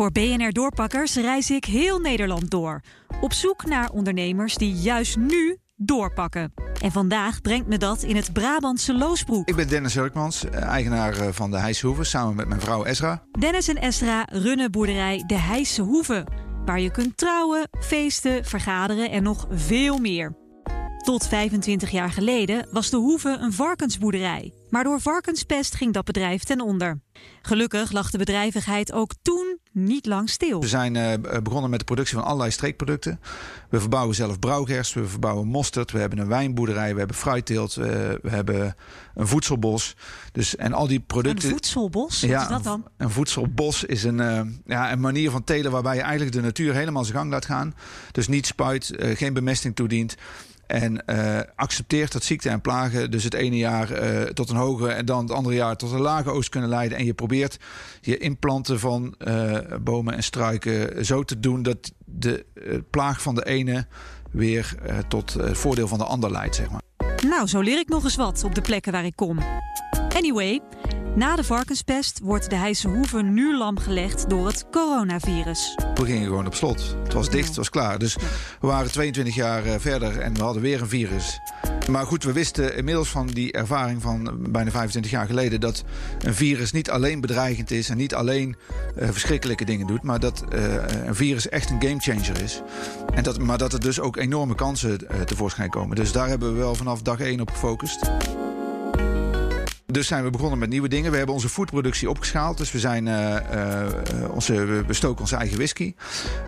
Voor BNR Doorpakkers reis ik heel Nederland door. Op zoek naar ondernemers die juist nu doorpakken. En vandaag brengt me dat in het Brabantse Loosbroek. Ik ben Dennis Hurkmans, eh, eigenaar eh, van de Heijse Hoeve, samen met mijn vrouw Ezra. Dennis en Esra runnen boerderij De Heijse Hoeve. Waar je kunt trouwen, feesten, vergaderen en nog veel meer. Tot 25 jaar geleden was de Hoeve een varkensboerderij. Maar door varkenspest ging dat bedrijf ten onder. Gelukkig lag de bedrijvigheid ook toen niet lang stil. We zijn uh, begonnen met de productie van allerlei streekproducten. We verbouwen zelf brouwgerst, we verbouwen mosterd, we hebben een wijnboerderij, we hebben fruitteelt, uh, we hebben een voedselbos. Dus, en al die producten. Een voedselbos? Wat ja, is dat dan? Een, voedselbos is een, uh, ja, een manier van telen waarbij je eigenlijk de natuur helemaal zijn gang laat gaan. Dus niet spuit, geen bemesting toedient. En uh, accepteert dat ziekte en plagen dus het ene jaar uh, tot een hoge en dan het andere jaar tot een lage oogst kunnen leiden. En je probeert je implanten van uh, bomen en struiken zo te doen dat de plaag van de ene weer tot voordeel van de ander leidt, zeg maar. Nou, zo leer ik nog eens wat op de plekken waar ik kom. Anyway, na de varkenspest wordt de Heise Hoeve nu lam gelegd door het coronavirus. We gingen gewoon op slot. Het was dicht, het was klaar. Dus we waren 22 jaar verder en we hadden weer een virus. Maar goed, we wisten inmiddels van die ervaring van bijna 25 jaar geleden... dat een virus niet alleen bedreigend is en niet alleen uh, verschrikkelijke dingen doet... maar dat uh, een virus echt een gamechanger is. En dat, maar dat er dus ook enorme kansen uh, tevoorschijn komen. Dus daar hebben we wel vanaf dag 1 op gefocust. Dus zijn we begonnen met nieuwe dingen. We hebben onze foodproductie opgeschaald. Dus we, zijn, uh, uh, onze, we bestoken onze eigen whisky.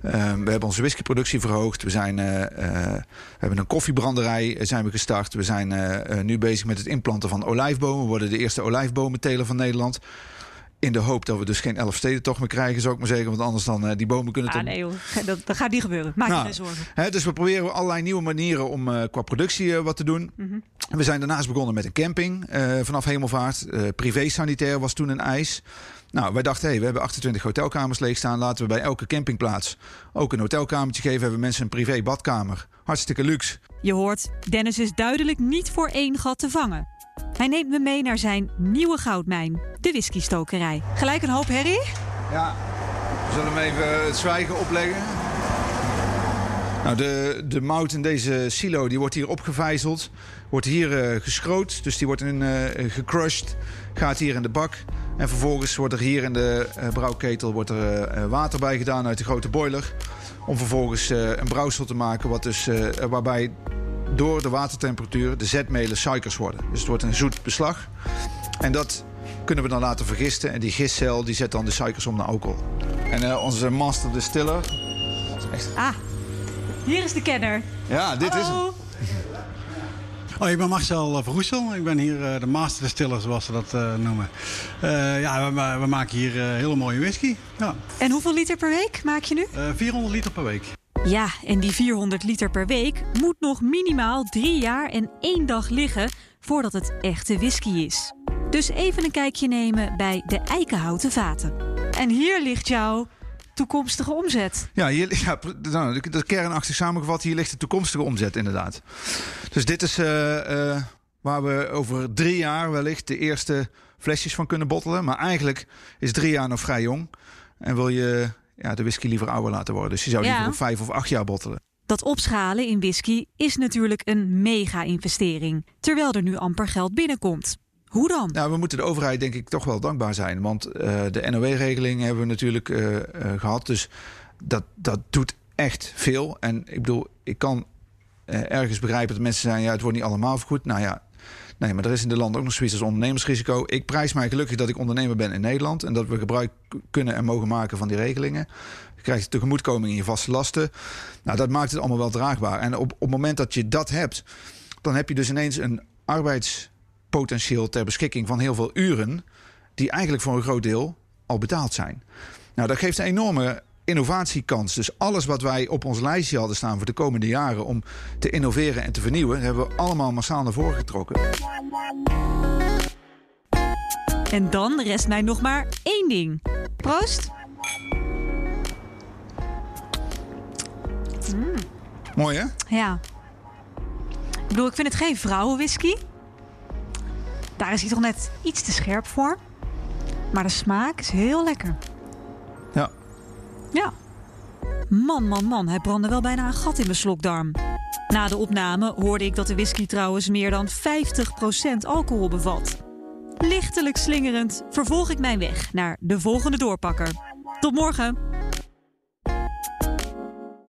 Uh, we hebben onze whiskyproductie verhoogd. We, zijn, we hebben een koffiebranderij zijn we gestart. We zijn nu bezig met het implanten van olijfbomen. We worden de eerste olijfbomenteler van Nederland. In de hoop dat we dus geen elf steden toch meer krijgen, zou ik maar zeggen. Want anders dan uh, die bomen kunnen... Ah, nee joh, dat, dat gaat niet gebeuren. Maak nou, je geen zorgen. Hè, dus we proberen allerlei nieuwe manieren om uh, qua productie uh, wat te doen. Mm -hmm. We zijn daarnaast begonnen met een camping vanaf Hemelvaart. privé sanitair was toen een eis. Nou, wij dachten, hey, we hebben 28 hotelkamers leeg staan. Laten we bij elke campingplaats ook een hotelkamertje geven. Hebben mensen een privé badkamer. Hartstikke luxe. Je hoort, Dennis is duidelijk niet voor één gat te vangen. Hij neemt me mee naar zijn nieuwe goudmijn, de whiskystokerij. Gelijk een hoop herrie? Ja, we zullen hem even het zwijgen opleggen. Nou, de, de mout in deze silo die wordt hier opgevijzeld. Wordt hier uh, geschroot, dus die wordt in, uh, gecrushed. Gaat hier in de bak. En vervolgens wordt er hier in de uh, brouwketel wordt er, water bij gedaan uit de grote boiler. Om vervolgens een brouwsel te maken wat dus, waarbij door de watertemperatuur de zetmelen suikers worden. Dus het wordt een zoet beslag. En dat kunnen we dan laten vergisten. En die gistcel die zet dan de suikers om naar alcohol. En uh, onze master distiller. Echt... Ah, hier is de kenner. Ja, dit Hallo. is hem. Oh, ik ben Marcel Verroesel. Ik ben hier uh, de master distiller, zoals ze dat uh, noemen. Uh, ja, we, we, maken hier hele mooie whisky. Ja. En hoeveel liter per week maak je nu? 400 liter per week. Ja, en die 400 liter per week moet nog minimaal drie jaar en één dag liggen voordat het echte whisky is. Dus even een kijkje nemen bij de eikenhouten vaten. En hier ligt jouw toekomstige omzet. Ja, hier, ja nou, is kernachtig samengevat. Hier ligt de toekomstige omzet inderdaad. Dus dit is uh, uh, waar we over drie jaar wellicht de eerste flesjes van kunnen bottelen. Maar eigenlijk is drie jaar nog vrij jong. En wil je ja, de whisky liever ouder laten worden. Dus je zou liever Ja. op vijf of acht jaar bottelen. Dat opschalen in whisky is natuurlijk een mega-investering, terwijl er nu amper geld binnenkomt. Hoe dan? Nou, we moeten de overheid denk ik toch wel dankbaar zijn. Want uh, de NOW-regeling hebben we natuurlijk uh, uh, gehad. Dus dat, dat doet echt veel. En ik bedoel, ik kan ergens begrijpen dat mensen zeggen... ja, het wordt niet allemaal vergoed. Nou ja, nee, maar er is in de land ook nog zoiets als ondernemersrisico. Ik prijs mij gelukkig dat ik ondernemer ben in Nederland... en dat we gebruik kunnen en mogen maken van die regelingen. Je krijgt tegemoetkoming in je vaste lasten. Nou, dat maakt het allemaal wel draagbaar. En op, op het moment dat je dat hebt... dan heb je dus ineens een arbeids potentieel ter beschikking van heel veel uren, die eigenlijk voor een groot deel al betaald zijn. Nou, dat geeft een enorme innovatiekans. Dus alles wat wij op ons lijstje hadden staan voor de komende jaren om te innoveren en te vernieuwen, hebben we allemaal massaal naar voren getrokken. En dan rest mij nog maar één ding. Proost. Mm. Mooi hè? Ja. Ik bedoel, ik vind het geen vrouwenwhisky. Daar is hij toch net iets te scherp voor. Maar de smaak is heel lekker. Ja. Man, man, man, hij brandde wel bijna een gat in mijn slokdarm. Na de opname hoorde ik dat de whisky trouwens meer dan 50% alcohol bevat. Lichtelijk slingerend vervolg ik mijn weg naar de volgende doorpakker. Tot morgen!